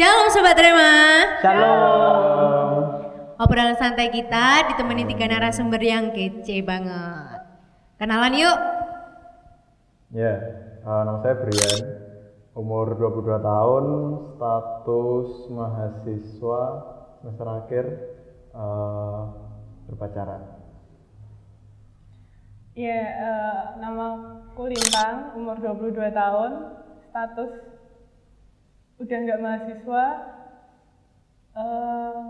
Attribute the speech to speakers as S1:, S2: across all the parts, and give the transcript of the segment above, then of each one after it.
S1: Shalom Sobat Rema.
S2: Shalom.
S1: Obrolan santai kita ditemani tiga narasumber yang kece banget. Kenalan yuk.
S2: Ya, uh, nama saya Brian, umur 22 tahun, status mahasiswa semester akhir uh, berpacaran.
S3: Ya, eh, nama aku Lintang, umur 22 tahun, status udah nggak mahasiswa, eh,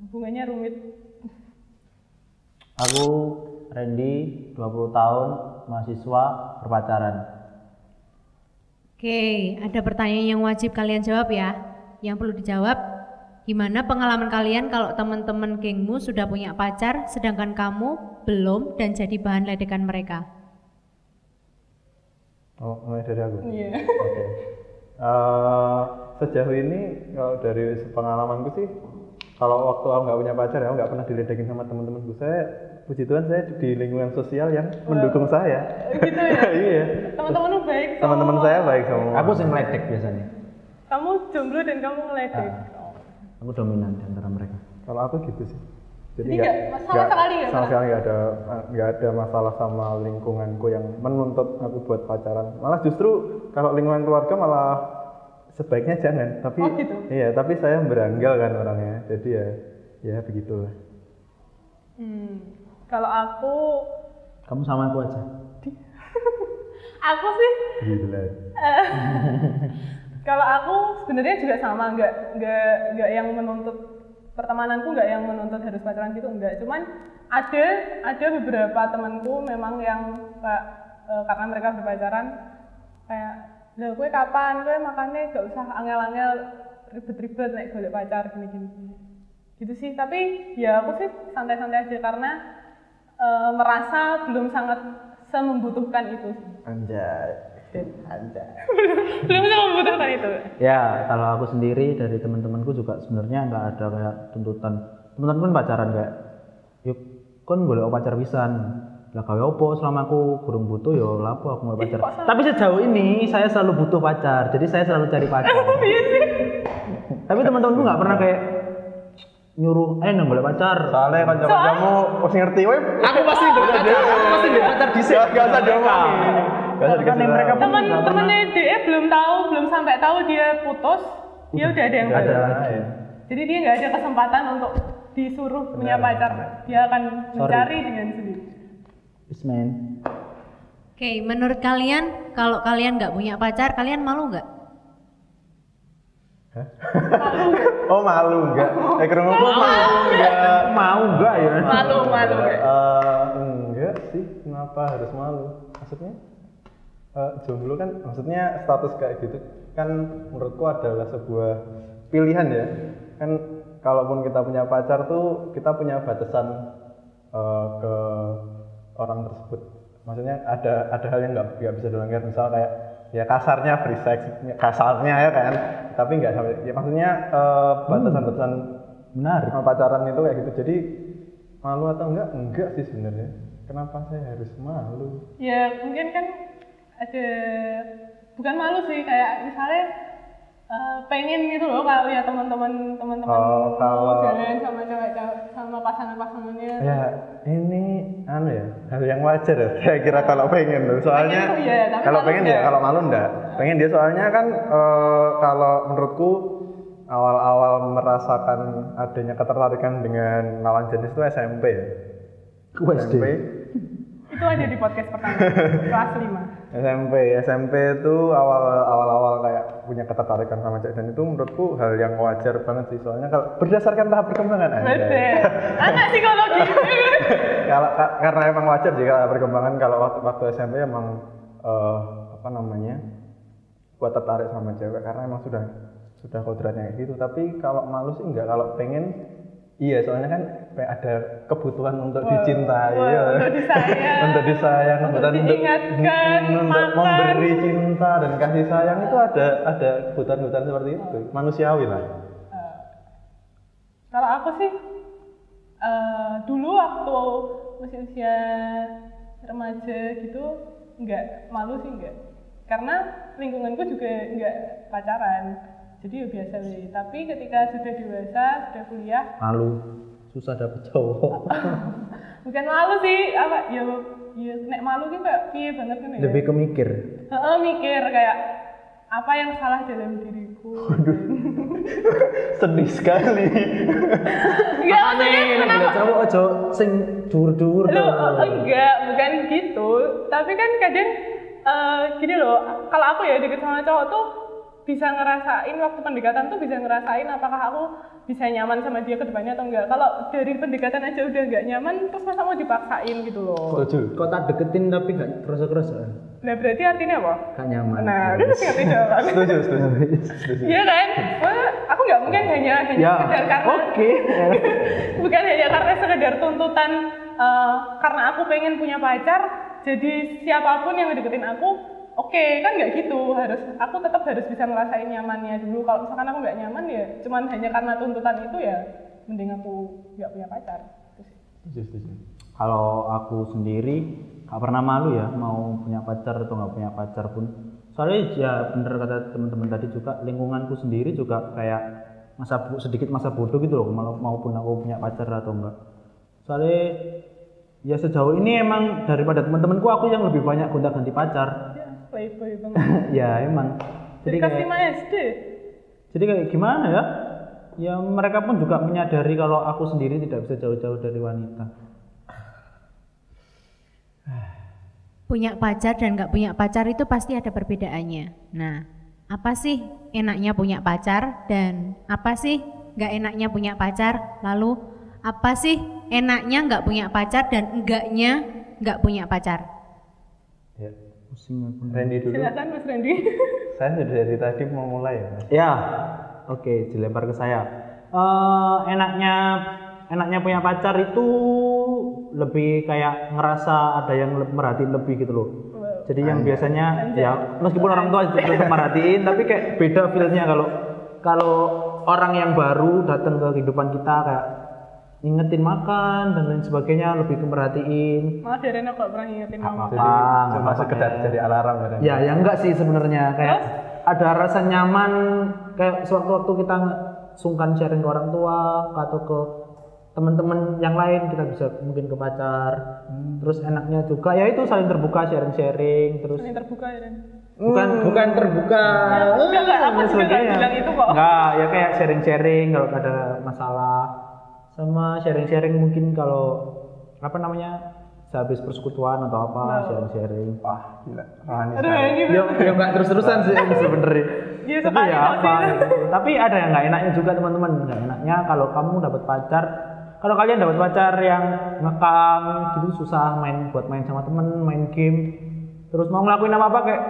S3: hubungannya rumit.
S4: Aku Randy, 20 tahun, mahasiswa, berpacaran.
S1: Oke, ada pertanyaan yang wajib kalian jawab ya. Yang perlu dijawab, gimana pengalaman kalian kalau teman-teman gengmu sudah punya pacar, sedangkan kamu belum dan jadi bahan ledekan mereka?
S2: Oh, mulai dari aku.
S3: Iya.
S2: Oke. Uh, sejauh ini kalau dari pengalamanku sih, kalau waktu aku nggak punya pacar ya, aku nggak pernah diledekin sama teman-temanku. Saya, puji Tuhan, saya di lingkungan sosial yang mendukung saya.
S3: Gitu ya?
S2: iya.
S3: Teman-teman baik. sama-
S2: Teman-teman saya baik semua.
S4: Aku sing ledek biasanya.
S3: Kamu jomblo dan kamu ngeledek.
S4: Ah. Aku dominan di antara mereka.
S2: Kalau aku gitu sih.
S3: Jadi nggak- sama sekali nggak
S2: sama sekali nggak ada nggak ada masalah sama lingkunganku yang menuntut aku buat pacaran. Malah justru kalau lingkungan keluarga malah sebaiknya jangan. Tapi
S3: Oh, gitu?
S2: iya, tapi saya beranggal kan orangnya. Jadi ya ya begitulah.
S3: Hmm. Kalau aku,
S4: Kamu sama aku aja.
S3: aku sih
S2: Gila.
S3: Kalau aku sebenarnya juga sama, nggak nggak nggak yang menuntut pertemananku nggak yang menuntut harus pacaran gitu enggak. Cuman ada ada beberapa temanku memang yang kayak eh, karena mereka berpacaran kayak lah gue kapan gue makannya gak usah angel-angel ribet-ribet naik golek pacar gini-gini gitu sih tapi ya aku sih santai-santai aja karena eh, merasa belum sangat semembutuhkan itu.
S2: Anjay.
S3: belum semembutuhkan itu
S4: Ya, kalau aku sendiri dari teman-temanku juga sebenarnya nggak ada kayak tuntutan. Teman-teman kan pacaran kayak, yuk kon boleh pacar pisan. Lah gawe opo selama aku kurang butuh ya lapo aku mau pacar. Tapi sejauh ini saya selalu butuh pacar, jadi saya selalu cari pacar. Tapi teman-temanku nggak pernah kayak nyuruh, eh nang boleh pacar.
S2: Soalnya kan kamu pasti ngerti, weh.
S4: Aku pasti nggak pacar, aku pasti nggak pacar di sini.
S2: Gak usah diomongin.
S4: Kan mereka
S2: tahu.
S3: temen temennya dia belum tahu belum sampai tahu dia putus dia udah ada yang
S2: Nggak
S3: baru
S2: ada. ya.
S3: jadi dia nggak ada kesempatan untuk disuruh punya pacar dia akan mencari dengan sendiri
S4: Ismail.
S1: Oke, menurut kalian kalau kalian nggak punya pacar, kalian malu nggak?
S2: Oh malu enggak? Eh kerungu malu enggak?
S4: Mau nggak ya?
S3: malu malu
S2: Eh, enggak sih, kenapa harus malu? Maksudnya eh, jomblo kan, maksudnya status kayak gitu kan menurutku adalah sebuah pilihan ya. Kan kalaupun kita punya pacar tuh kita punya batasan eh, ke orang tersebut. Maksudnya ada ada hal yang nggak nggak bisa dilanggar, misal kayak ya kasarnya free sex, kasarnya ya kan. Tapi nggak sampai, ya maksudnya eh, batasan-batasan
S4: Menarik.
S2: sama pacaran itu kayak gitu jadi malu atau enggak enggak sih sebenarnya kenapa saya harus malu
S3: ya mungkin kan ada bukan malu sih kayak misalnya eh, pengen gitu loh kalau ya teman-teman teman-teman
S2: Oh, kalau-
S3: jalan sama cewek sama pasangan-pasangannya
S2: ya ini anu ya hal yang wajar ya saya kira kalau pengen loh soalnya
S3: Pengen tuh ya, tapi
S2: kalau pengen ya
S3: enggak.
S2: kalau malu enggak pengen dia soalnya kan eh, kalau menurutku awal-awal merasakan adanya ketertarikan dengan lawan jenis itu SMP ya. SMP
S3: itu ada di podcast pertama. Kelas 5
S2: SMP SMP itu awal awal awal kayak punya ketertarikan sama cewek dan itu menurutku hal yang wajar banget sih. Soalnya kalau berdasarkan tahap perkembangan aja
S3: anak psikologi.
S2: Kalau ka- karena emang wajar sih kalau perkembangan kalau waktu, waktu SMP emang eh, apa namanya buat tertarik sama cewek karena emang sudah sudah kodratnya kayak gitu. Tapi kalau malu sih enggak kalau pengen iya soalnya kan kayak ada kebutuhan untuk dicintai
S3: wah,
S2: ya.
S3: untuk disayang.
S2: untuk disayang
S3: Untuk diingatkan,
S2: untuk
S3: makan.
S2: memberi cinta dan kasih sayang itu ada ada kebutuhan-kebutuhan seperti itu manusiawi lah
S3: Kalau aku sih eh, dulu waktu masih usia remaja gitu nggak malu sih nggak karena lingkunganku juga nggak pacaran jadi ya biasa weh. tapi ketika sudah dewasa sudah kuliah
S4: malu susah dapet cowok.
S3: Bukan malu sih apa ya ya nek malu kan kayak piye banget kan ya?
S4: Lebih ke mikir.
S3: Heeh, mikir kayak apa yang salah dalam diriku?
S2: Sedih sekali.
S3: Enggak maksudnya kenapa?
S4: Cowok ojo sing dur-dur
S3: Loh,
S4: tuh.
S3: enggak, bukan gitu. Tapi kan kadang eh, gini loh, kalau aku ya deket sama cowok tuh bisa ngerasain waktu pendekatan tuh bisa ngerasain apakah aku bisa nyaman sama dia ke depannya atau enggak. Kalau dari pendekatan aja udah enggak nyaman, terus masa mau dipaksain gitu loh.
S2: setuju
S4: kok tak deketin tapi gak kerasa-kerasa
S3: Nah berarti artinya apa?
S4: gak nyaman
S3: Nah, udah pasti ngerti jawaban.
S2: setuju setuju setuju
S3: Iya kan? Wah, aku nggak mungkin hanya hanya
S4: ya
S3: sekedar karena
S4: oke
S3: bukan hanya karena sekedar tuntutan eh, karena aku pengen punya pacar jadi siapa pun yang deketin aku oke kan nggak gitu. Harus aku tetap harus bisa ngerasain nyamannya dulu. Kalau misalkan aku nggak nyaman ya cuman hanya karena tuntutan itu ya mending aku nggak punya pacar.
S4: Kalau aku sendiri gak pernah malu ya mau punya pacar atau nggak punya pacar pun. Soalnya ya bener kata teman-teman tadi juga lingkunganku sendiri juga kayak masa sedikit masa bodoh gitu loh mau- maupun aku punya pacar atau enggak soalnya ya sejauh ini emang daripada teman-temanku aku yang lebih banyak gonta-ganti pacar.
S3: ya playboy banget
S4: ya emang
S3: jadi kelas
S4: kayak
S3: 5 SD
S4: jadi kayak gimana ya ya mereka pun juga menyadari kalau aku sendiri tidak bisa jauh-jauh dari wanita
S1: Punya pacar dan nggak punya pacar itu pasti ada perbedaannya. Nah, apa sih enaknya punya pacar dan apa sih nggak enaknya punya pacar? Lalu apa sih enaknya nggak punya pacar dan enggaknya nggak punya pacar?
S4: Pusing aku
S2: Randy dulu.
S3: Silakan Mas Randy.
S2: Saya sudah dari tadi mau mulai ya mas.
S4: Ya, oke, dilempar ke saya. Eh, enaknya, enaknya punya pacar itu lebih kayak ngerasa ada yang le- merhatiin lebih gitu loh. Jadi yang biasanya ya meskipun orang tua juga merhatiin, tapi kayak beda feelnya kalau kalau orang yang baru datang ke kehidupan kita kayak ngingetin makan dan lain sebagainya lebih ke merhatiin.
S3: malah dari aku nggak pernah ngingetin mama
S2: jadi
S4: Apa,
S2: cuma sekedar jadi alarm ya Randy?
S4: Ya, ya enggak sih sebenarnya kayak ada rasa nyaman kayak sewaktu-waktu kita sungkan sharing ke orang tua atau ke teman-teman yang lain kita bisa mungkin ke pacar. Terus enaknya juga ya itu saling terbuka sharing-sharing terus
S3: ini terbuka ya Ren
S4: bukan bukan terbuka.
S3: enggak, enggak, aku juga bilang itu kok.
S4: Enggak, ya kayak sharing-sharing kalau ada masalah sama sharing-sharing mungkin kalau apa namanya sehabis persekutuan atau apa sharing-sharing.
S2: wah gila. Rohani
S3: aduh
S2: sekali.
S3: ini
S4: ya ya nggak terus-terusan sih sebenarnya.
S3: Iya,
S4: tapi
S3: sekali
S4: ya apa gitu. tapi ada yang nggak enaknya juga teman-teman. Nggak enaknya kalau kamu dapat pacar kalau kalian dapat pacar yang ngekang gitu susah main buat main sama temen main game terus mau ngelakuin apa apa kayak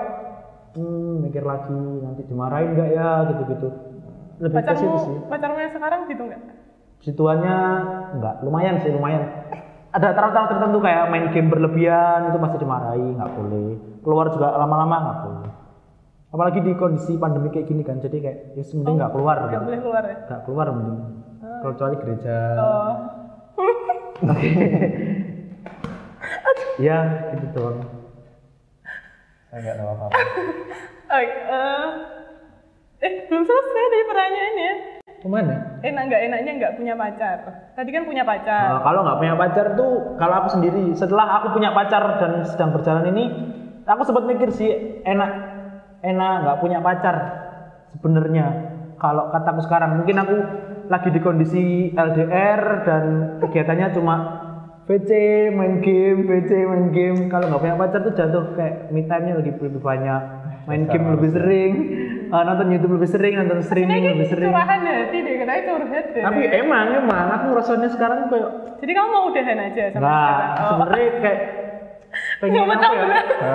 S4: hmm, mikir lagi nanti dimarahin nggak ya? gitu-gitu. Lebih ke
S3: pacarmu
S4: situ sih.
S3: pacarmu yang sekarang gitu nggak
S4: situannya enggak lumayan sih lumayan. Ada taraf-taraf tertentu kayak main game berlebihan itu pasti dimarahi nggak boleh. Keluar juga lama-lama nggak boleh. Apalagi di kondisi pandemi kayak gini kan jadi kayak ya mending nggak keluar
S3: nggak
S4: gitu.
S3: boleh keluar ya?
S4: Nggak keluar mending. Kalau kecuali gereja.
S3: Oh.
S4: Ya gitu doang.
S2: Saya nggak tahu apa apa
S3: Oke, eh, eh belum selesai dari pertanyaannya.
S4: Ke mana?
S3: Enak nggak enaknya nggak punya pacar? Tadi kan punya pacar.
S4: Nah, kalau nggak punya pacar tuh kalau aku sendiri setelah aku punya pacar dan sedang berjalan ini aku sempat mikir sih enak enak nggak punya pacar sebenarnya. Kalau kataku sekarang mungkin aku lagi di kondisi LDR dan kegiatannya cuma VC main game VC main game. Kalau nggak punya pacar tuh jatuh kayak me time nya lebih lebih banyak main game lebih sering eh, nonton YouTube lebih sering nonton streaming lebih sering
S3: Curahan hati deh, katanya curhat deh.
S4: tapi emang emang aku rasanya sekarang kayak
S3: Jadi kamu mau udahan aja sama
S4: Nah,
S3: sekarang? Oh.
S4: sebenarnya kayak pengen apa ya?
S3: betul.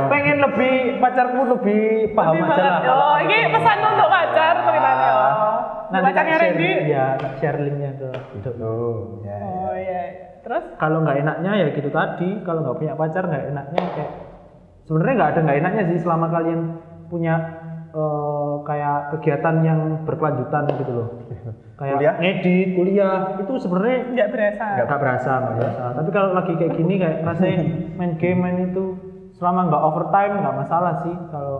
S4: Pengen lebih pacarku lebih paham
S3: Lebih
S4: aja lah.
S3: Oh, ini pesan untuk pacar ceritanya. Oh.
S4: Nanti tak
S3: Pacarnya
S4: share,
S3: Randy.
S4: ya, tak share linknya ke itu.
S2: oh ya
S3: Oh iya. Terus
S4: Kalau nggak enaknya ya gitu tadi. Kalau nggak punya pacar nggak enaknya kayak sebenarnya nggak ada nggak enaknya sih selama kalian punya eh, kayak kegiatan yang berkelanjutan gitu loh. Kayak
S2: Kuliah?
S4: ngedit, kuliah itu sebenarnya
S3: nggak berasa.
S4: nggak berasa nggak berasa. Tapi kalau lagi kayak gini kayak rasanya main game main itu selama nggak overtime nggak masalah sih. Kalau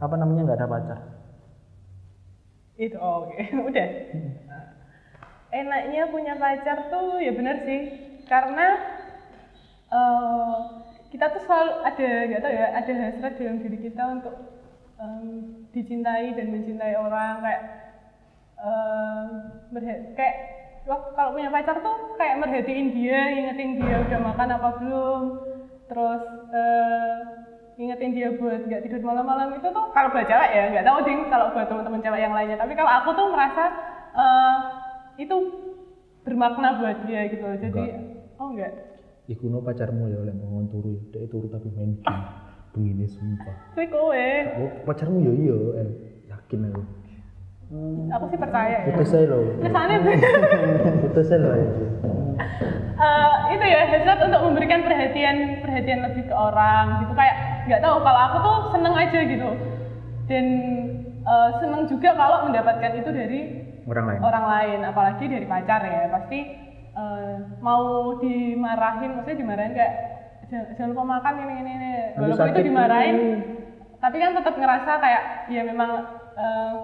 S4: apa namanya nggak ada pacar.
S3: Itu oh, oke. Udah. Enaknya punya pacar tuh ya bener sih. Karena eh, kita tuh selalu ada nggak tahu ya ada hasrat dalam diri kita untuk dicintai dan mencintai orang kayak berhe- kayak waktu kalau punya pacar tuh kayak merhatiin dia ingetin dia udah makan apa belum terus eh, ingetin dia buat nggak tidur malam-malam itu tuh kalau buat cewek ya nggak tahu ding kalau buat teman-teman cewek yang lainnya tapi kalau aku tuh merasa eh, itu bermakna buat dia gitu jadi
S4: Enggak.
S3: oh enggak
S4: Iku no pacarmu ya oleh ngomong turu. Dia turu tapi main game. Begini sumpah.
S3: kuwi kowe
S4: Oh, pacarmu ya iya, El. Yakin aku.
S3: aku sih percaya ya
S4: Putus saya loh.
S3: kesannya
S4: Putus saya loh. ya.
S3: eh, itu ya hasrat untuk memberikan perhatian perhatian lebih ke orang gitu kayak nggak tahu kalau aku tuh seneng aja gitu dan eh, seneng juga kalau mendapatkan itu dari
S4: Orang lain.
S3: orang lain apalagi dari pacar ya pasti eh, mau dimarahin maksudnya dimarahin kayak jangan, lupa makan ini ini ini. Walaupun itu dimarahin. tapi kan tetap ngerasa kayak ya memang eh,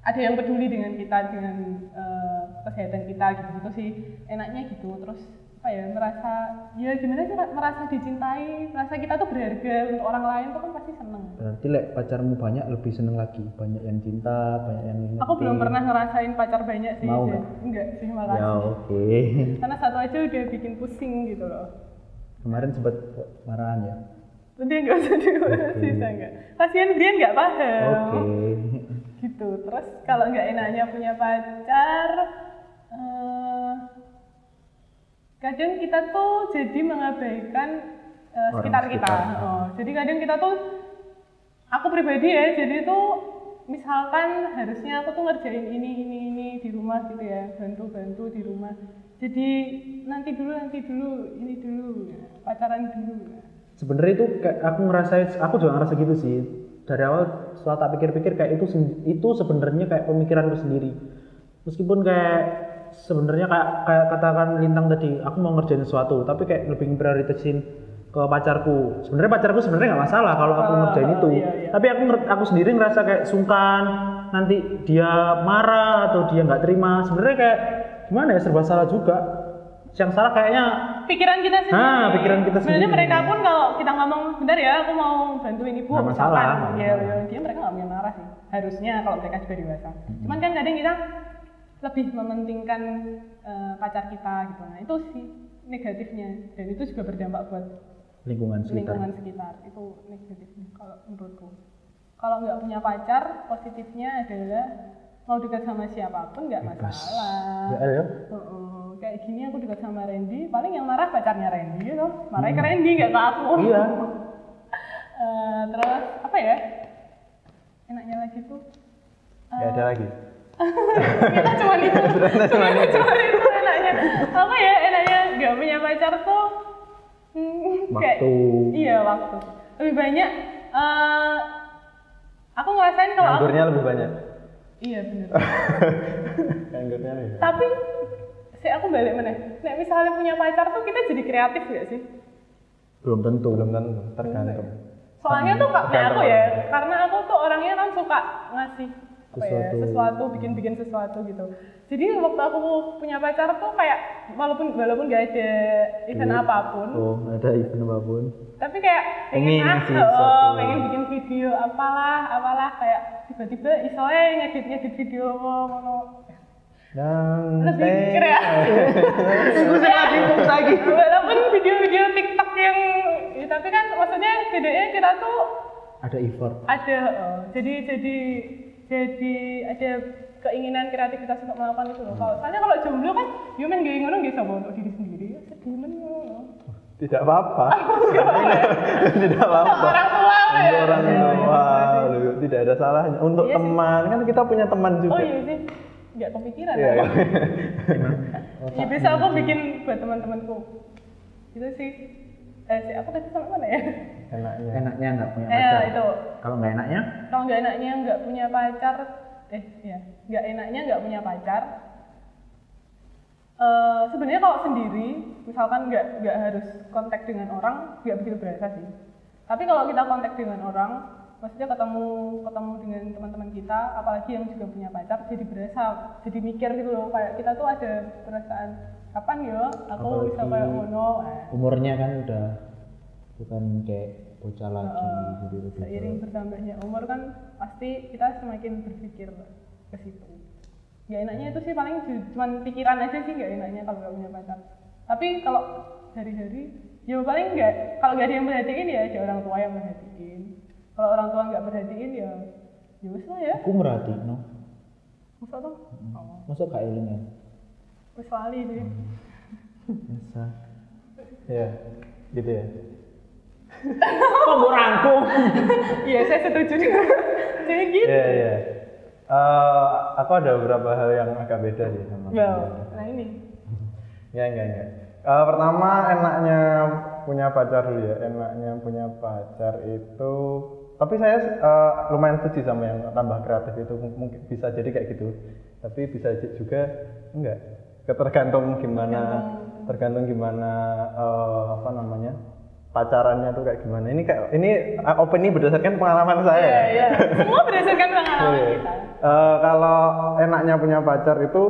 S3: ada yang peduli dengan kita dengan eh, kesehatan kita gitu gitu sih. Enaknya gitu. Terus apa ya merasa ya gimana sih merasa dicintai merasa kita tuh berharga untuk orang lain tuh kan pasti seneng.
S4: Berarti lek pacarmu banyak lebih seneng lagi. Banyak yang cinta, banyak yang ingetin.
S3: aku belum pernah ngerasain pacar banyak sih
S4: Mau nggak?
S3: enggak sih makasih
S4: Ya oke.
S3: karena satu aja udah bikin pusing gitu loh
S4: Kemarin sempat marahan ya.
S3: Nanti nggak usah dibahas bisa nggak kasihan Brian nggak paham.
S4: Oke.
S3: gitu. Terus kalau nggak enaknya punya pacar eh, kadang kita tuh jadi mengabaikan
S4: Orang
S3: sekitar kita.
S4: sekitar.
S3: Oh, jadi kadang kita tuh aku pribadi ya jadi tuh misalkan harusnya aku tuh ngerjain ini ini ini di rumah gitu ya bantu bantu di rumah. Jadi nanti dulu nanti dulu ini dulu pacaran dulu
S4: Sebenarnya itu kayak aku ngerasain, aku juga ngerasa gitu sih. Dari awal setelah tak pikir-pikir kayak itu itu sebenarnya kayak pemikiranku sendiri. Meskipun kayak sebenarnya kayak kayak katakan lintang tadi, aku mau ngerjain sesuatu, tapi kayak lebih prioritasin ke pacarku. Sebenarnya pacarku sebenarnya nggak masalah kalau aku
S3: Oh,
S4: ngerjain itu.
S3: iya, iya.
S4: Tapi aku aku sendiri ngerasa kayak sungkan, nanti dia marah atau dia nggak terima. Sebenarnya kayak gimana ya serba salah juga. Yang salah kayaknya
S3: pikiran kita sendiri.
S4: Ah, pikiran kita
S3: Sebenarnya
S4: sendiri.
S3: mereka pun kalau kita ngomong, bentar ya, aku mau bantuin ibu. Misalkan.
S4: masalah, nggak
S3: Ya,
S4: masalah.
S3: ya, dia mereka nggak punya marah sih. Harusnya kalau mereka sudah dewasa. Cuman kan kadang kita lebih mementingkan eh, pacar kita gitu. Nah itu sih negatifnya. Dan itu juga berdampak buat
S4: lingkungan sekitar.
S3: lingkungan sekitar. Itu negatifnya kalau menurutku. Kalau nggak punya pacar, positifnya adalah mau dekat sama siapa pun nggak masalah.
S4: Ya, ya.
S3: Heeh, kayak gini aku dekat sama Randy, paling yang marah pacarnya Randy gitu. Marahnya ke Randy nggak ke aku.
S4: Iya.
S3: Eh, terus apa ya? Enaknya lagi tuh
S2: Gak ada lagi.
S3: kita cuma itu. cuma, cuma itu enaknya. Apa ya enaknya nggak punya pacar tuh hmm, kayak
S4: Waktu.
S3: iya waktu. Lebih banyak eh aku ngerasain kalau aku
S2: lebih banyak.
S3: Iya bener.
S2: Nganggurnya lebih banyak.
S3: Tapi saya aku balik mana? Nek misalnya punya pacar tuh kita jadi kreatif gak sih?
S4: Belum tentu.
S2: Belum tentu, tergantung.
S3: Soalnya tuh kak, aku ya, karena aku tuh orangnya kan suka ngasih apa ya,
S4: Sesuatu.
S3: sesuatu, bikin-bikin sesuatu gitu. Jadi waktu aku punya pacar tuh kayak walaupun walaupun gak ada event
S4: Duit.
S3: apa pun,
S4: Oh, nggak ada event apa pun.
S3: tapi kayak pengen ah, oh, pengen bikin video apalah, apalah kayak tiba-tiba isonya ngedit ngedit video mau mau
S2: Dan
S3: lebih kreatif.
S2: Iku sing lagi.
S3: Walaupun video-video TikTok yang ya, tapi kan maksudnya bedanya kita tuh
S4: Ada effort.
S3: ada eh, jadi jadi jadi ada keinginan kreativitas untuk melakukan itu loh. Kalau soalnya kalau jomblo kan yo men gak ngono nggak sama untuk diri sendiri. ya Sedih men.
S2: Tidak apa-apa. Tidak apa-apa.
S3: orang tua ya.
S2: Orang
S3: Iya, iya,
S2: tua,
S3: iya sih.
S2: tidak ada salahnya. Untuk
S3: Iya sih.
S2: teman, kan kita punya teman juga.
S3: Oh iya sih. Nggak kepikiran
S2: Iya,
S3: ya. Ya bisa aku bikin buat teman-temanku. Itu sih. Eh, sih, aku tadi sampai mana ya?
S2: Enaknya.
S4: Enaknya nggak punya
S3: Eh,
S4: pacar.
S3: itu.
S4: Kalau nggak enaknya,
S3: kalau nggak enaknya nggak punya pacar eh ya nggak enaknya nggak punya pacar. Eh sebenarnya kalau sendiri misalkan nggak nggak harus kontak dengan orang nggak begitu berasa sih. Tapi kalau kita kontak dengan orang maksudnya ketemu ketemu dengan teman-teman kita apalagi yang juga punya pacar jadi berasa jadi mikir gitu loh kayak kita tuh ada perasaan kapan ya? Aku
S4: Apalagi-
S3: bisa kayak ngono.
S4: Umurnya kan udah bukan kayak bocah lagi
S3: Heeh.
S4: jadi lebih
S3: seiring bertambahnya umur kan pasti kita semakin berpikir ke situ. Ya enaknya itu sih paling cuman pikiran aja sih nggak enaknya kalau nggak punya pacar. Tapi kalau hari-hari ya paling nggak kalau nggak ada yang perhatiin ya ada orang tua yang perhatiin. Kalau orang tua nggak perhatiin ya ya lah ya.
S4: Aku merhati no
S3: masa tuh oh,
S4: masuk gak eling ya?
S3: Wis lali sih
S4: biasa.
S2: Ya gitu ya
S4: kok mau rangkum
S3: iya saya setuju jadi gitu
S2: Iya, iya. Eh, aku ada beberapa hal yang agak beda sih sama
S3: ya
S2: kalian.
S3: nah ini
S2: Enggak, enggak, enggak. Eh, pertama enaknya punya pacar dulu ya. Enaknya punya pacar itu tapi saya eh, lumayan setuju sama yang tambah kreatif itu mungkin bisa jadi kayak gitu. Tapi bisa juga enggak. Tergantung gimana tergantung gimana eh, apa namanya? Pacarannya tuh kayak gimana. Ini kayak ini eh, opini berdasarkan pengalaman saya.
S3: iya iya. Semua berdasarkan pengalaman
S2: Iya.
S3: kita.
S2: Eh, kalau enaknya punya pacar itu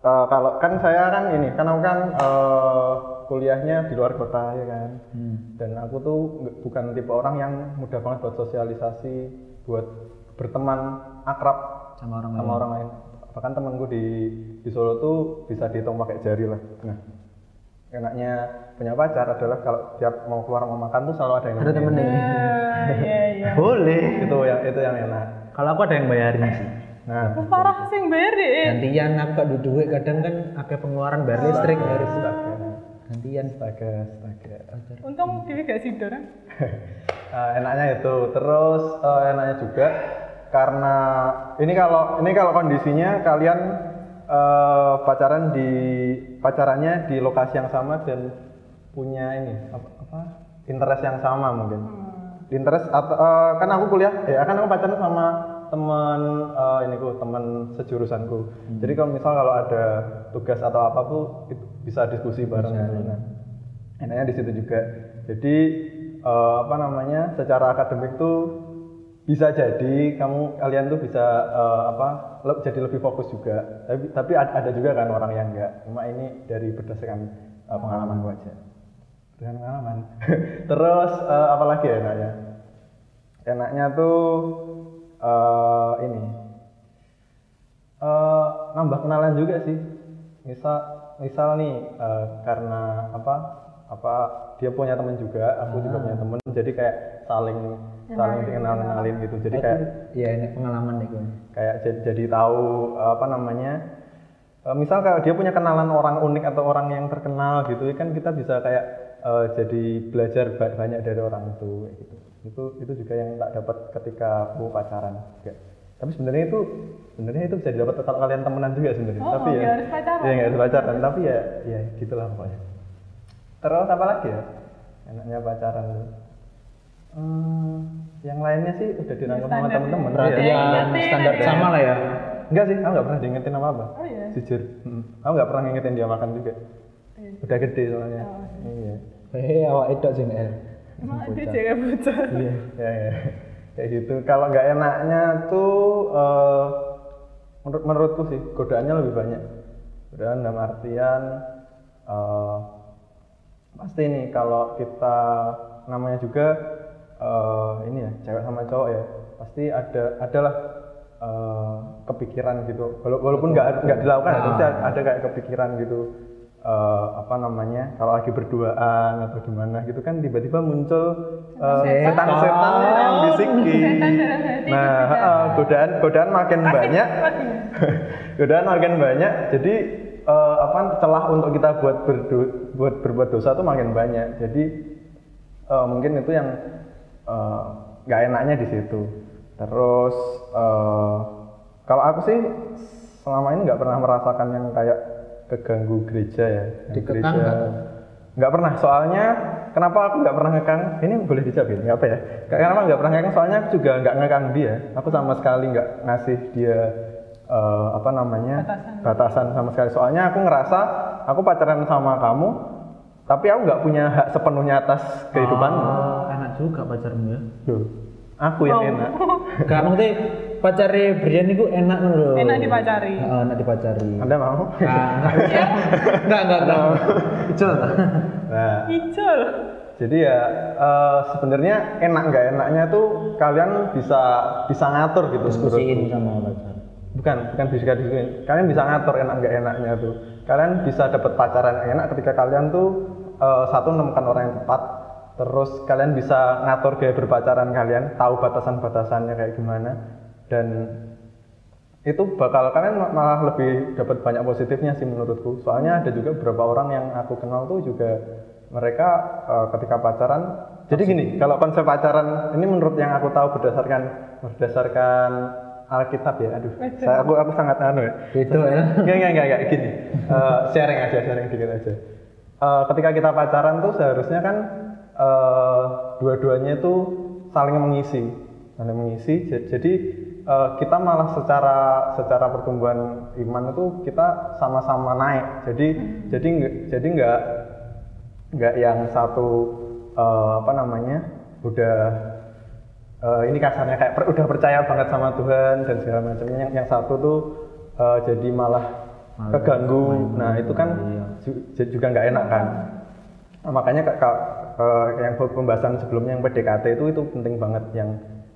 S2: eh, kalau kan saya kan ini kan aku kan eh, kuliahnya di luar kota ya kan? Dan aku tuh bukan tipe orang yang mudah banget buat sosialisasi buat berteman akrab
S4: sama orang
S2: sama
S4: lain.
S2: orang lain. Bahkan temanku di di Solo tuh bisa dihitung pakai jari lah. Nah enaknya punya pacar adalah kalau tiap mau keluar mau makan tuh selalu ada yang
S4: ada
S2: nemenin.
S4: temennya
S3: Ah, iya iya.
S2: Boleh. Itu yang itu yang enak.
S4: Kalau aku ada yang bayarin sih.
S2: Nah.
S3: Wah, parah sih beri
S4: gantian aku gak duit duit kadang kan akeh pengeluaran bayar listrik bayar
S2: astaga.
S4: Gantian.
S2: Astaga astaga.
S3: Untung dewi gak kan
S2: Eh, enaknya itu. Terus eh, enaknya juga karena ini kalau ini kalau kondisinya kalian eh, pacaran di pacarannya di lokasi yang sama dan punya ini apa, apa? Interest yang sama mungkin. Interest atau eh, kan aku kuliah ya kan aku pacaran sama teman eh, ini ku teman sejurusanku. Jadi kalau misal kalau ada tugas atau apa tuh itu bisa diskusi bareng gitu. Nah, enaknya di situ juga. Jadi eh, apa namanya secara akademik tuh bisa jadi kamu kalian tuh bisa eh, apa le- jadi lebih fokus juga. Tapi tapi ad- ada juga kan orang yang enggak cuma ini dari berdasarkan eh, pengalaman gua aja. Dengan pengalaman. Terus eh, apa lagi ya enaknya? Enaknya tuh eh, ini. Eh, nambah kenalan juga sih. Misal misal nih eh, karena apa apa dia punya temen juga aku juga punya temen. Jadi kayak saling saling kenal kenalin. gitu. Jadi kayak
S4: ya ini pengalaman nih gue
S2: kayak jadi, jadi tahu apa namanya eh, misal kalau dia punya kenalan orang unik atau orang yang terkenal gitu kan kita bisa kayak eh, jadi belajar ba- banyak dari orang itu kayak gitu. Itu itu juga yang tak dapat ketika aku pacaran juga. Tapi sebenarnya itu sebenarnya itu bisa didapat kalau kalian temenan juga sebenarnya.
S3: Oh,
S2: tapi ya
S3: harus pacaran.
S2: ya nggak harus pacaran. Tapi ya ya gitulah pokoknya. Terus apa lagi ya? Enaknya pacaran. tuh Hmm, yang lainnya sih udah dirangkum sama temen-temen
S3: ya.
S2: Iya.
S4: perhatian
S3: Ingetin
S4: standar sama lah ya
S2: Enggak sih, aku nggak pernah diingetin apa apa.
S3: Oh iya?
S2: Jujur, Mm. aku nggak pernah ngingetin dia makan juga. Udah gede soalnya. Iya.
S4: hehe awak itu sih El
S3: emang ada jaga bocah
S2: Iya. Ya, ya. Kayak gitu. Kalau nggak enaknya tuh, eh, menurut menurutku sih godaannya lebih banyak. Godaan dalam artian eh, pasti nih kalau kita namanya juga eh, ini ya cewek sama cowok ya pasti ada adalah eh, kepikiran gitu. Wala- walaupun nggak nggak dilakukan ya, pasti ada kayak kepikiran gitu eh, apa namanya kalau lagi berduaan atau gimana gitu kan tiba-tiba muncul setan-setan yang bisikin
S3: Setan. Dalam hati
S2: nah eh, godaan godaan makin banyak.
S3: Waduh.
S2: godaan makin banyak jadi eh, apa celah untuk kita buat berdu, buat berbuat dosa tuh makin banyak. Jadi eh, mungkin itu yang eh, nggak enaknya di situ. Terus eh, kalau aku sih selama ini nggak pernah merasakan yang kayak keganggu gereja ya.
S4: Dikekang
S2: gereja
S4: nggak?
S2: pernah. Soalnya kenapa aku nggak pernah ngekang? Ini boleh dijawab ya nggak apa ya? Kenapa nggak pernah ngekang? Soalnya aku juga nggak ngekang dia. Aku sama sekali nggak ngasih dia eh, apa namanya? Batasan. sama sekali. Soalnya aku ngerasa aku pacaran sama kamu tapi aku nggak punya hak sepenuhnya atas kehidupanmu.
S4: Oh, enak juga pacarmu ya
S2: Loh, aku yang
S3: Oh.
S2: enak
S4: Gak maksudnya pacare Brian itu enak ngono lho.
S3: Enak dipacari.
S4: Heeh, enak dipacari.
S2: anda mau
S4: Ah, enggak, enggak, enggak, enggak. Ijol.
S2: nah
S3: Ijol.
S2: jadi ya eh, sebenarnya enak nggak enaknya tuh kalian bisa bisa ngatur gitu
S4: Diskusiin sama pacar.
S2: bukan bukan bisa diskusiin kalian bisa ngatur enak nggak enaknya tuh kalian bisa dapat pacaran enak ketika kalian tuh eh, satu menemukan orang yang tepat terus kalian bisa ngatur gaya berpacaran kalian tahu batasan-batasannya kayak gimana dan itu bakal kalian ma- malah lebih dapat banyak positifnya sih menurutku soalnya ada juga beberapa orang yang aku kenal tuh juga mereka eh, ketika pacaran jadi gini kalau konsep pacaran ini menurut yang aku tahu berdasarkan berdasarkan Alkitab ya aduh saya aku aku sangat anu ya
S4: Itu ya.
S2: Enggak, enggak, enggak, enggak, gini. Eh, sharing aja, sharing dikit aja. Eh, ketika kita pacaran tuh seharusnya kan eh, dua-duanya itu saling mengisi, saling mengisi. Ja- Jadi eh, kita malah secara secara pertumbuhan iman itu kita sama-sama naik. Jadi jadi enggak jadi enggak enggak yang satu eh, apa namanya udah eh, ini kasarnya kayak per- udah percaya banget sama Tuhan dan segala macamnya. Yang yang satu tuh eh, jadi malah keganggu. nah itu kan ju- juga nggak enak kan Nah, makanya kak, kak, yang pembahasan sebelumnya yang PDKT itu itu penting banget yang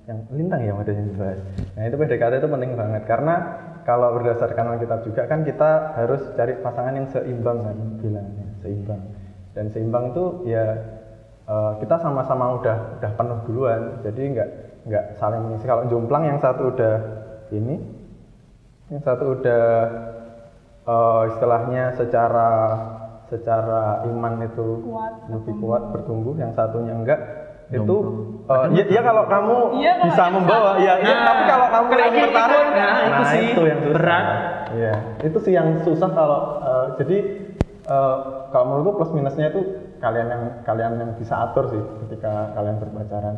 S2: yang lintang ya ada yang dibahas. Nah itu PDKT itu penting banget karena kalau berdasarkan Alkitab juga kan kita harus cari pasangan yang seimbang kan bilangnya seimbang. Dan seimbang itu ya eh, kita sama-sama udah udah penuh duluan. Jadi nggak nggak saling mengisi. Kalau jomplang yang satu udah ini yang satu udah eh, istilahnya secara secara iman itu
S3: Kuat,
S2: lebih kuat bertumbuh yang satunya enggak itu eh, ya, ya kalau kamu
S3: Iya, kalau
S2: bisa membawa ya, ya, tapi kalau kamu yang tertarik
S4: nah, itu sih
S2: yang susah.
S4: berat.
S2: Iya, itu sih yang susah kalau eh, jadi eh, kalau menurutku plus minusnya itu kalian yang kalian yang bisa atur sih ketika kalian berpacaran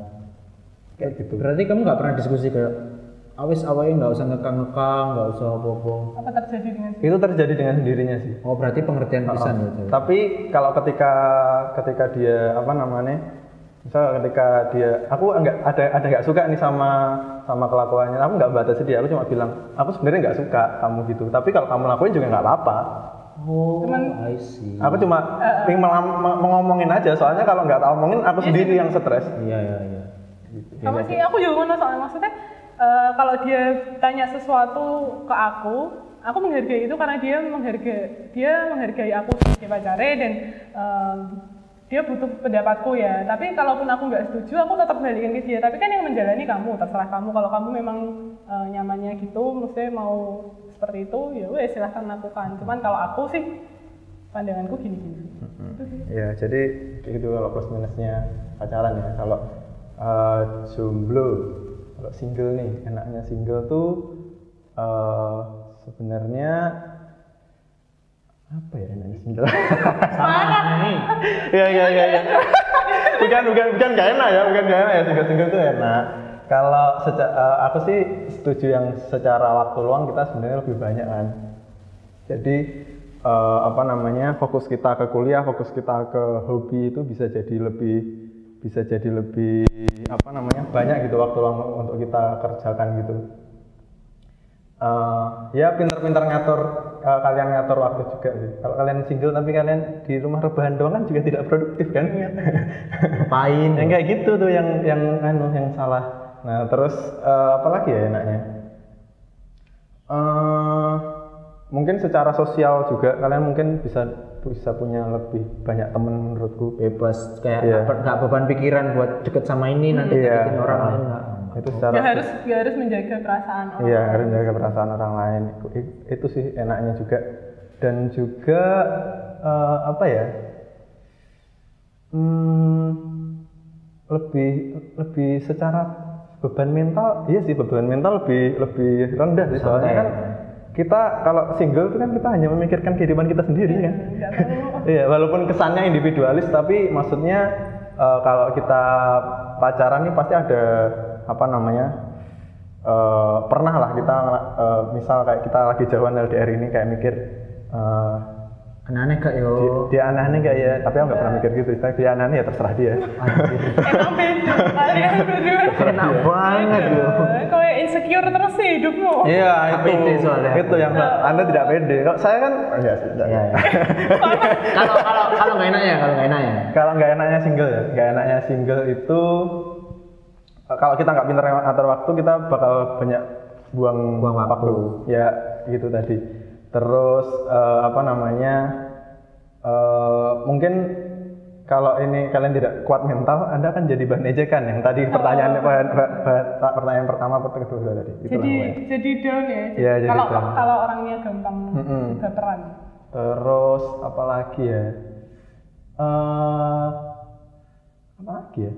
S2: kayak gitu.
S4: Berarti kamu nggak pernah diskusi kayak awis awalnya nggak usah ngekang-ngekang, nggak usah apa-apa.
S3: Apa terjadi dengan
S2: Itu terjadi dengan sendirinya sih.
S4: Oh berarti pengertian pisan ya. Cewek.
S2: Tapi kalau ketika ketika dia apa namanya, misal ketika dia, aku enggak ada ada nggak suka nih sama sama kelakuannya, aku nggak batasi dia, aku cuma bilang, aku sebenarnya nggak suka kamu gitu. Tapi kalau kamu lakuin juga nggak apa-apa.
S4: Oh,
S3: Cuman-
S4: I see.
S2: Aku cuma pengen melam- me- ngomongin aja, soalnya kalau nggak tak omongin aku sendiri yang stres.
S4: Iya iya iya.
S3: sama sih aku juga ngono soalnya maksudnya eh, kalau dia tanya sesuatu ke aku aku menghargai itu karena dia menghargai dia menghargai aku sebagai pacare dan em, dia butuh pendapatku ya. Tapi kalaupun aku nggak setuju aku tetap balikin ke dia. Tapi kan yang menjalani kamu terserah kamu. Kalau kamu memang eh, nyamannya gitu maksudnya mau seperti itu ya wes silahkan lakukan. Cuman kalau aku sih pandanganku gini-gini. Itu sih.
S2: Ya, jadi gitu kalau plus minusnya pacaran ya. Kalau eh, jomblo, kalau single nih, enaknya single tuh eh, sebenarnya apa ya enaknya single? ya ya ya ya. bukan bukan bukan gak enak ya, bukan gak enak ya single single tuh enak. Kalau seca- eh, aku sih setuju yang secara waktu luang kita sebenarnya lebih banyak kan. Jadi eh, apa namanya fokus kita ke kuliah, fokus kita ke hobi itu bisa jadi lebih bisa jadi lebih apa namanya banyak gitu waktu luang untuk kita kerjakan gitu. Eh, ya pinter-pinter ngatur eh, kalian ngatur waktu juga sih. Kalau kalian single tapi kalian di rumah rebahan doang kan juga tidak produktif kan?
S4: Ngapain?
S2: yang kayak gitu tuh yang yang anu yang salah. Nah terus eh, apa lagi ya enaknya? Eh, mungkin secara sosial juga kalian mungkin bisa bisa punya lebih banyak temen menurutku.
S4: bebas kayak
S2: Iya.
S4: nggak beban pikiran buat deket sama ini nanti
S2: Iya.
S4: deketin orang lain nggak.
S2: Itu secara
S3: Gak harus gak harus menjaga perasaan orang
S2: Iya, harus menjaga perasaan orang lain. Itu, itu sih enaknya juga. Dan juga eh, apa ya? Hmm, lebih lebih secara beban mental, iya sih beban mental lebih lebih rendah sih soalnya kan kita kalau single itu kan kita hanya memikirkan kehidupan kita sendiri kan.
S3: Perlu
S2: Iya, walaupun kesannya individualis tapi maksudnya eh, kalau kita pacaran nih pasti ada apa namanya? eh, pernah lah kita eh, misal kayak kita lagi jauhan LDR ini kayak mikir eh,
S4: Aneh-aneh gak yo?
S2: Dia aneh-aneh gak ya? Tapi aku nggak pernah mikir gitu. Tapi dia aneh ya terserah dia.
S4: Anjir.
S3: Emang beda, kalian berdua.
S4: Enak banget yo.
S3: Kau yang insecure terus sih hidupmu.
S2: Iya
S4: Nggak pede soalnya.
S2: Itu yang Anda tidak pede. Kalau saya kan, oh, iya, tidak.
S4: Iya. iya. Kalau kalau kalau nggak enaknya, kalau nggak enaknya.
S2: Kalau nggak enaknya single ya, nggak enaknya single itu kalau kita nggak pintar atur waktu kita bakal banyak buang,
S4: Buang waktu.
S2: Ya gitu tadi. Terus eh, apa namanya? eh, mungkin kalau ini kalian tidak kuat mental, anda akan jadi bahan ejekan yang tadi pertanyaan bahan, bahan- bahan- pertanyaan pertama pertanyaan kedua tadi.
S3: Jadi
S2: namanya.
S3: jadi down ya.
S2: Iya, jadi
S3: kalau
S2: down.
S3: kalau orangnya gampang
S2: Mm-mm.
S3: baperan.
S2: Terus apa lagi ya? Eh apa lagi ya?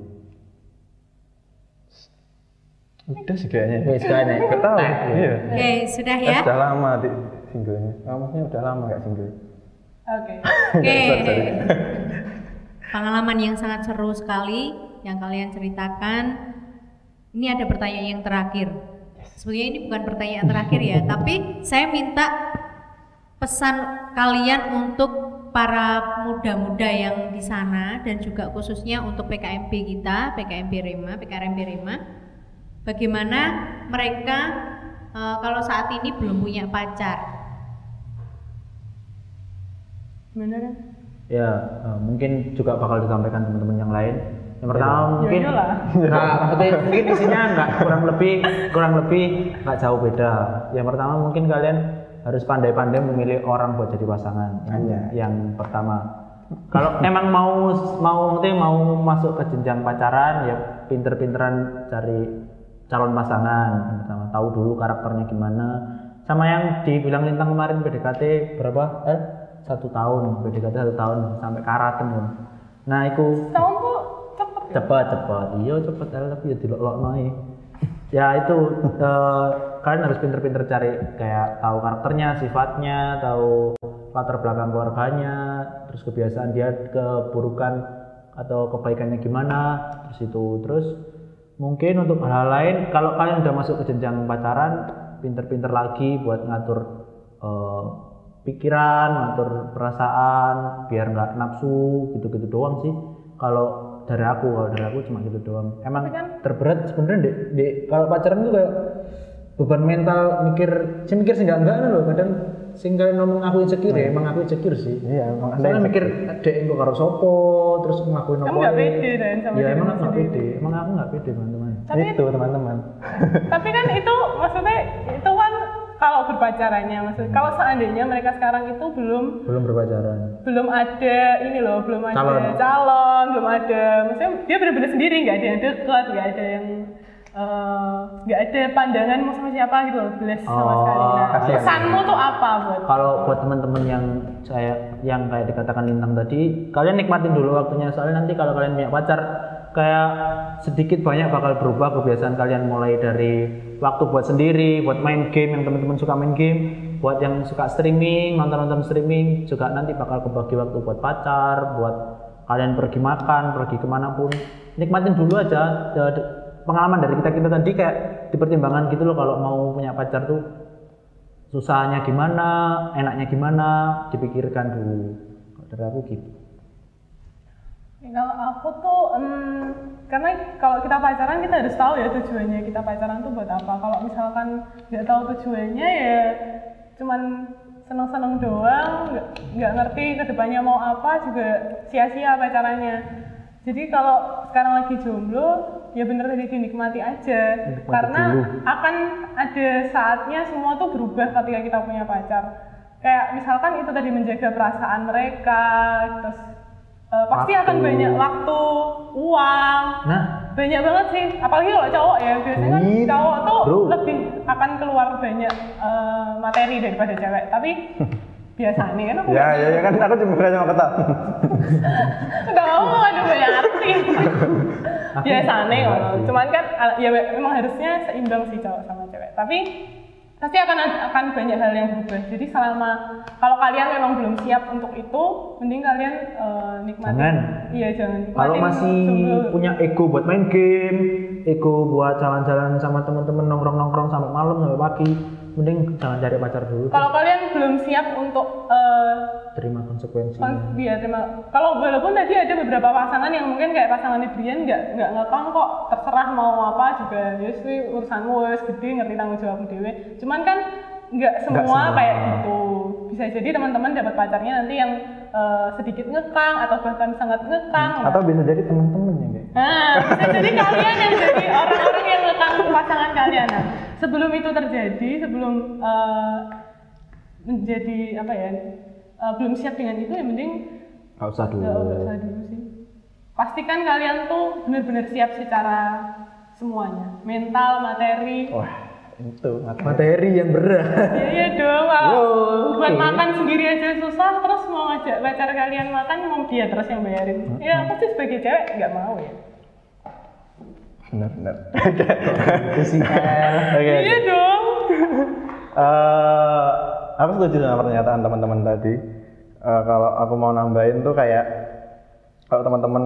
S2: Udah sih kayaknya.
S4: Wes kayaknya.
S2: Gak tahu.
S4: Nah,
S2: Iya.
S1: Oke, sudah
S2: Eh,
S1: ya.
S2: Sudah lama di singlenya. Oh, maksudnya udah lama gak single.
S3: Oke.
S1: Oke.
S2: Sorry, sorry.
S1: Pengalaman yang sangat seru sekali yang kalian ceritakan. Ini ada pertanyaan yang terakhir. Sebenarnya ini bukan pertanyaan terakhir ya, tapi saya minta pesan kalian untuk para muda-muda yang di sana dan juga khususnya untuk PKMP kita, PKMP Rema, PKRMP Rema. Bagaimana mereka eh, kalau saat ini belum punya pacar?
S3: Bener ya?
S4: Ya, eh, mungkin juga bakal disampaikan teman-teman yang lain. Yang pertama mungkin
S3: Ya.
S4: Nah, mungkin, mungkin isinya nggak kurang lebih kurang lebih nggak jauh beda. Yang pertama mungkin kalian harus pandai-pandai memilih orang buat jadi pasangan. Yang,
S2: Anjay.
S4: yang pertama. Kalau emang mau mau nanti mau masuk ke jenjang pacaran ya pinter-pinteran cari calon pasangan. Yang pertama tahu dulu karakternya gimana. Sama yang dibilang lintang kemarin PDKT berapa? Eh satu tahun PDKT satu tahun sampai karaten kan. Nah itu
S3: Tahun tuh cepet.
S4: cepat cepat iya cepat eh, tapi ya dilok ae ya itu eh, kalian harus pinter-pinter cari kayak tahu karakternya sifatnya tahu latar belakang keluarganya terus kebiasaan dia keburukan atau kebaikannya gimana terus itu terus mungkin untuk hal lain kalau kalian udah masuk ke jenjang pacaran pinter-pinter lagi buat ngatur eh, pikiran ngatur perasaan biar nggak nafsu gitu-gitu doang sih. Kalau dari aku kalau dari aku cuma gitu doang. Emang
S3: kan-
S4: terberat sebenarnya di, di kalau pacaran tuh kayak beban mental mikir sih mikir sih enggak enggak loh. Kadang sing kalian ngomong aku insecure ya emang aku insecure sih.
S2: Iya, emang yang
S4: mikir dek kok karo sopo? Terus ngakuin
S3: Kamu
S4: apa
S3: nggak pede dan sama
S4: ya emang
S3: kamu
S4: aku nggak pede. Emang aku nggak pede teman-teman.
S3: Tapi
S2: itu teman-teman.
S3: tapi kan itu maksudnya itu kalau berpacarannya maksud kalau seandainya mereka sekarang itu belum
S4: belum berpacaran.
S3: belum ada ini loh belum ada
S4: Calon.
S3: calon, belum ada maksudnya dia benar-benar sendiri nggak ada yang dekat nggak ada yang eh, nggak ada pandangan mau sama siapa gitu loh belas sama
S4: Oh,
S3: sekali. Nah
S2: kasihan.
S3: pesanmu tuh apa buat
S4: kalau buat teman-teman yang saya yang kayak dikatakan lintang tadi kalian nikmatin dulu waktunya. Soalnya nanti kalau kalian punya pacar kayak sedikit banyak bakal berubah kebiasaan kalian mulai dari waktu buat sendiri buat main game yang teman-teman suka main game buat yang suka streaming nonton-nonton streaming juga nanti bakal kebagi waktu buat pacar buat kalian pergi makan pergi ke mana pun nikmatin dulu aja Eh, pengalaman dari kita kita tadi kayak dipertimbangkan gitu loh kalau mau punya pacar tuh susahnya gimana, enaknya gimana, dipikirkan dulu. Kalau dari aku gitu.
S3: Kalau aku tuh, em, karena kalau kita pacaran kita harus tahu ya tujuannya kita pacaran tuh buat apa. Kalau misalkan nggak tahu tujuannya ya cuman seneng-seneng doang, nggak ngerti ke depannya mau apa juga sia-sia pacarannya. Jadi kalau sekarang lagi jomblo, ya bener tadi dinikmati aja.
S4: Nikmati
S3: Karena
S4: dulu.
S3: akan ada saatnya semua tuh berubah ketika kita punya pacar. Kayak misalkan itu tadi menjaga perasaan mereka, terus eh, pasti akan
S4: Waktu.
S3: banyak waktu, uang,
S4: Nah,
S3: banyak banget sih. Apalagi kalau cowok ya, biasanya kan cowok tuh
S4: bro.
S3: lebih akan keluar banyak eh, materi daripada cewek. Tapi biasanya kan aku
S2: Ya, ya, ya kan aku cuma cuma kata.
S3: nggak mau ada banyak arti. kalau
S4: sih.
S3: cuman kan ya memang harusnya seimbang sih cowok sama cewek. Tapi pasti akan akan banyak hal yang berubah. Jadi selama kalau kalian memang belum siap untuk itu, mending kalian eh, nikmatin.
S4: Jangan.
S3: Iya jangan.
S4: kalau masih
S3: jomblo.
S4: punya ego buat main game, ego buat jalan-jalan sama teman-teman nongkrong-nongkrong sampai malam sampai pagi, mending jangan cari pacar dulu
S3: Kalau kalian belum siap untuk eh,
S4: terima konsekuensinya
S3: Kon- Iya, terima. Kalau walaupun tadi ada beberapa pasangan yang mungkin kayak pasangan Brian nggak nggak ngekang kok terserah mau apa juga ya wis urusanmu wis gede ngerti tanggung jawabmu dewe. Cuman kan nggak semua,
S4: semua.
S3: kayak gitu. Bisa jadi teman-teman dapat pacarnya nanti yang eh, sedikit ngekang atau bahkan sangat ngekang.
S2: Atau bisa jadi teman-teman ya.
S3: Nah, jadi kalian yang jadi orang-orang yang ngekang pasangan kalian. Nah, sebelum itu terjadi, sebelum eh, menjadi apa ya, eh, belum siap dengan itu ya mending
S4: nggak usah dulu
S3: Nggak usah dulu sih. Pastikan kalian tuh benar-benar siap secara semuanya, mental, materi.
S2: Wah, itu materi.
S4: materi yang berat
S3: Ya iya dong, buat makan sendiri aja susah, terus mau ngajak pacar kalian makan mau dia terus yang bayarin. Ya aku sih sebagai cewek nggak mau ya.
S2: Benar, benar.
S4: itu sih El.
S2: Oke.
S3: Iya dong.
S2: Eh, aku setuju sama pernyataan teman-teman tadi. Eh, kalau aku mau nambahin tuh kayak kalau teman-teman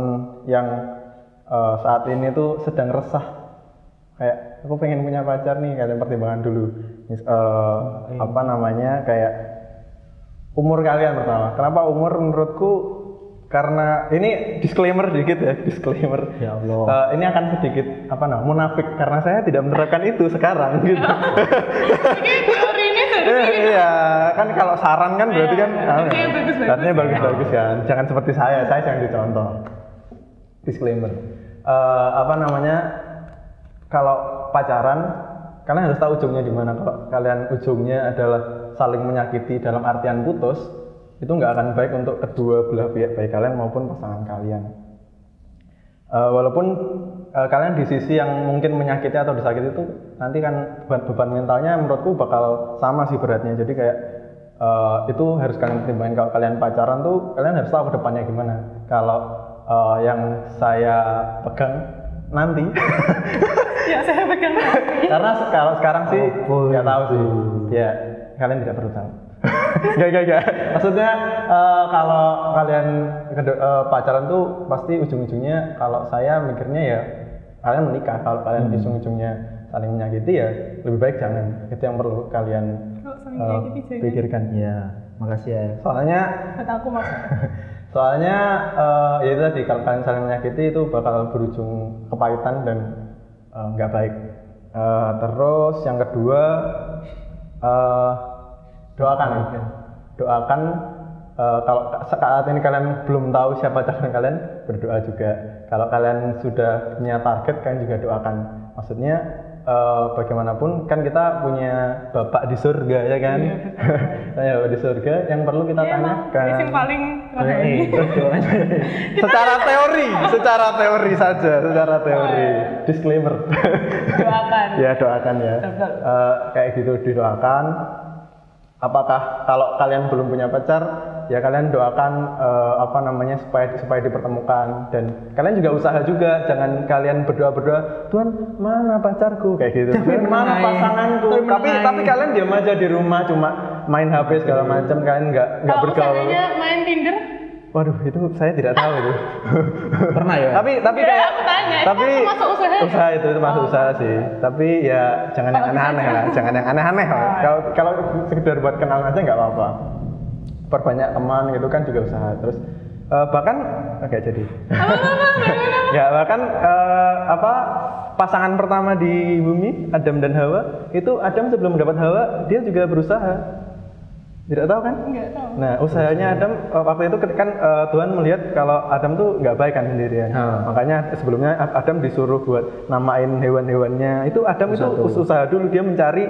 S2: yang eh, saat ini tuh sedang resah, kayak aku pengen punya pacar nih, kalian pertimbangkan dulu. Mis- eh, apa namanya kayak umur kalian pertama. Kenapa umur menurutku? Karena ini disclaimer dikit ya, disclaimer.
S4: Ya Allah.
S2: Eh, ini akan sedikit apa namanya munafik karena saya tidak menerapkan itu sekarang gitu. Eh, iya, kan kalau saran kan berarti kan artinya
S3: ya.
S2: bagus-bagus kan. Jangan seperti saya, saya jangan dicontoh. Disclaimer. Eh, apa namanya? Kalau pacaran, kalian harus tahu ujungnya di mana. Kalau kalian ujungnya adalah saling menyakiti dalam artian putus, itu nggak akan baik untuk kedua belah pihak, baik kalian maupun pasangan kalian. Eh, walaupun eh, kalian di sisi yang mungkin menyakiti atau disakiti itu nanti kan beban, beban mentalnya menurutku bakal sama sih beratnya. Jadi kayak eh, itu harus kalian pertimbangkan kalau kalian pacaran tuh kalian harus tahu ke depannya gimana. Kalau eh, yang saya pegang nanti.
S3: Ya saya pegang
S2: karena kalau sekarang sih
S4: Oh,
S2: nggak tahu sih. ya kalian tidak perlu tahu Gak, gak, gak. Maksudnya eh, kalau kalian eh, pacaran tuh pasti ujung-ujungnya kalau saya mikirnya ya kalian menikah. Kalau kalian ujung-ujungnya saling menyakiti ya lebih baik jangan. Itu yang perlu kalian eh,
S3: jangan.
S2: pikirkan.
S4: ya makasih ya
S2: Soalnya
S3: Buat aku maksudnya.
S2: soalnya eh, ya itu tadi kalau kalian saling menyakiti itu bakal berujung kepahitan dan eh, nggak baik. Eh, terus yang kedua eh, doakan doakan eh, kalau saat ini kalian belum tahu siapa calon kalian berdoa juga. Kalau kalian sudah punya target kalian juga doakan. Maksudnya eh, bagaimanapun kan kita punya bapak di surga ya kan. Tanya bapak di surga yang perlu kita
S3: Iya, emang.
S2: tanyakan.
S3: Ini yang paling
S2: terus doanya. secara teori, secara teori saja, secara teori. Disclaimer.
S3: Doakan.
S2: ya doakan ya. Eh, kayak gitu didoakan. Apakah kalau kalian belum punya pacar, ya kalian doakan eh, apa namanya supaya supaya dipertemukan dan kalian juga usaha juga, jangan kalian berdoa berdoa, Tuhan mana pacarku kayak gitu, Tuhan mana pasanganku.
S4: Tapi
S2: Tapi
S4: menengahi.
S2: tapi kalian diam aja di rumah cuma main HP segala macam, kalian nggak nggak bergaul.
S3: main Tinder,
S2: Waduh, itu saya tidak tahu itu.
S4: pernah ya
S2: tapi tapi
S3: Ya,
S2: kayak
S3: aku tanya, itu
S2: tapi
S3: masuk usaha ya?
S2: usaha itu itu masuk usaha sih. Tapi ya jangan yang aneh-aneh lah,
S3: jangan.
S2: jangan yang aneh-aneh lah. Kalau kalau sekedar buat kenal aja nggak apa-apa. Perbanyak teman gitu kan juga usaha. Terus eh, bahkan oke jadi. ya bahkan eh, apa pasangan pertama di bumi Adam dan Hawa itu Adam sebelum mendapat Hawa dia juga berusaha. Tidak tahu kan?
S3: enggak tahu.
S2: Nah, usahanya Adam eh, waktu itu kan eh, Tuhan melihat kalau Adam tuh nggak baik kan sendirian.
S4: Ha.
S2: Makanya sebelumnya Adam disuruh buat namain hewan-hewannya. Itu Adam itu
S4: Usaha dulu.
S2: usaha dulu dia mencari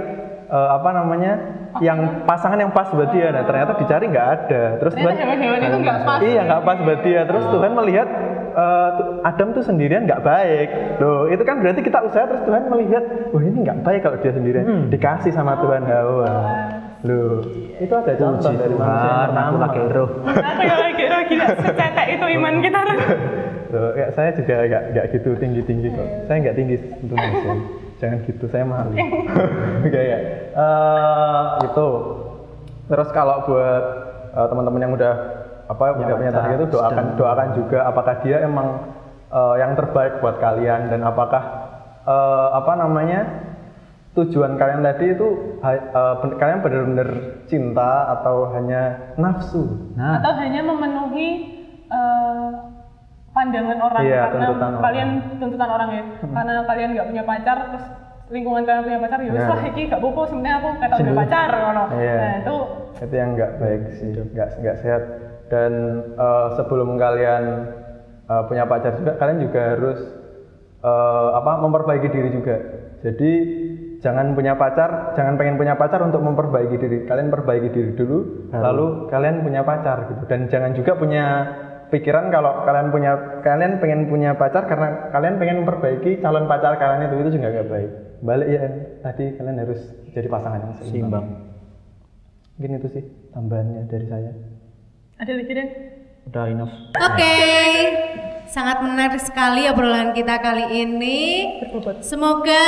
S2: eh, apa namanya yang pasangan yang pas buat dia. Nah, ternyata dicari nggak ada. Terus Tuhan
S3: hewan-hewan itu nggak pas.
S2: Iya, nggak pas buat dia. Terus Tuhan melihat tu- Adam tuh sendirian nggak baik. Loh, itu kan berarti kita usaha terus Tuhan melihat, wah ini nggak baik kalau dia sendirian. Dikasih sama Tuhan Hawa. Loh, itu ada contoh
S4: Puji
S2: dari manusia yang
S4: Tuhan aku
S2: pertama.
S4: lagi roh
S3: Aku yang lagi oh, gila secetek itu iman kita.
S2: Loh, ya, saya juga nggak gitu tinggi tinggi kok. Saya nggak tinggi tentunya. Jangan gitu, saya malu. Oke ya. Eh, itu. Terus kalau buat eh, teman-teman yang udah apa udah punya target itu doakan
S4: sedang-
S2: doakan juga apakah dia emang eh, yang terbaik buat kalian dan apakah eh, apa namanya tujuan kalian tadi itu ben- kalian benar-benar cinta atau hanya nafsu
S4: Nah,
S3: atau hanya memenuhi eh, pandangan orang
S2: Iya,
S3: karena
S2: tuntutan orang.
S3: kalian tuntutan orang ya. Karena kalian nggak punya pacar terus lingkungan kalian punya pacar ya wis
S2: Iya.
S3: lah iki gak apa-apa sebenarnya aku kata punya pacar ngono.
S2: Iya.
S3: nah itu
S2: itu yang nggak baik sih nggak nggak sehat. Dan eh, sebelum kalian eh, punya pacar juga kalian juga harus eh, apa memperbaiki diri juga. Jadi jangan punya pacar jangan pengen punya pacar untuk memperbaiki diri. Kalian perbaiki diri dulu lalu kalian punya pacar gitu. Dan jangan juga punya pikiran kalau kalian punya kalian pengen punya pacar karena kalian pengen memperbaiki calon pacar kalian itu itu juga nggak baik balik ya tadi kalian harus jadi pasangan yang seimbang
S4: seimbang.
S2: Mungkin itu sih tambahannya dari saya.
S3: ada lagi deh
S4: Udah enough.
S1: Oke, sangat menarik sekali obrolan kita kali ini. Semoga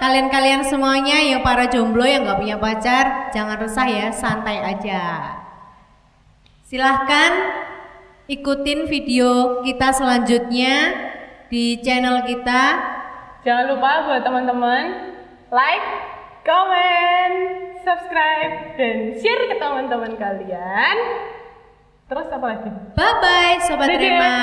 S1: kalian-kalian semuanya yang para jomblo yang nggak punya pacar jangan resah ya, santai aja. Silahkan ikutin video kita selanjutnya di channel kita.
S3: jangan lupa buat teman-teman like comment subscribe dan share ke teman-teman kalian terus apa lagi
S1: Bye bye sobat. Rema.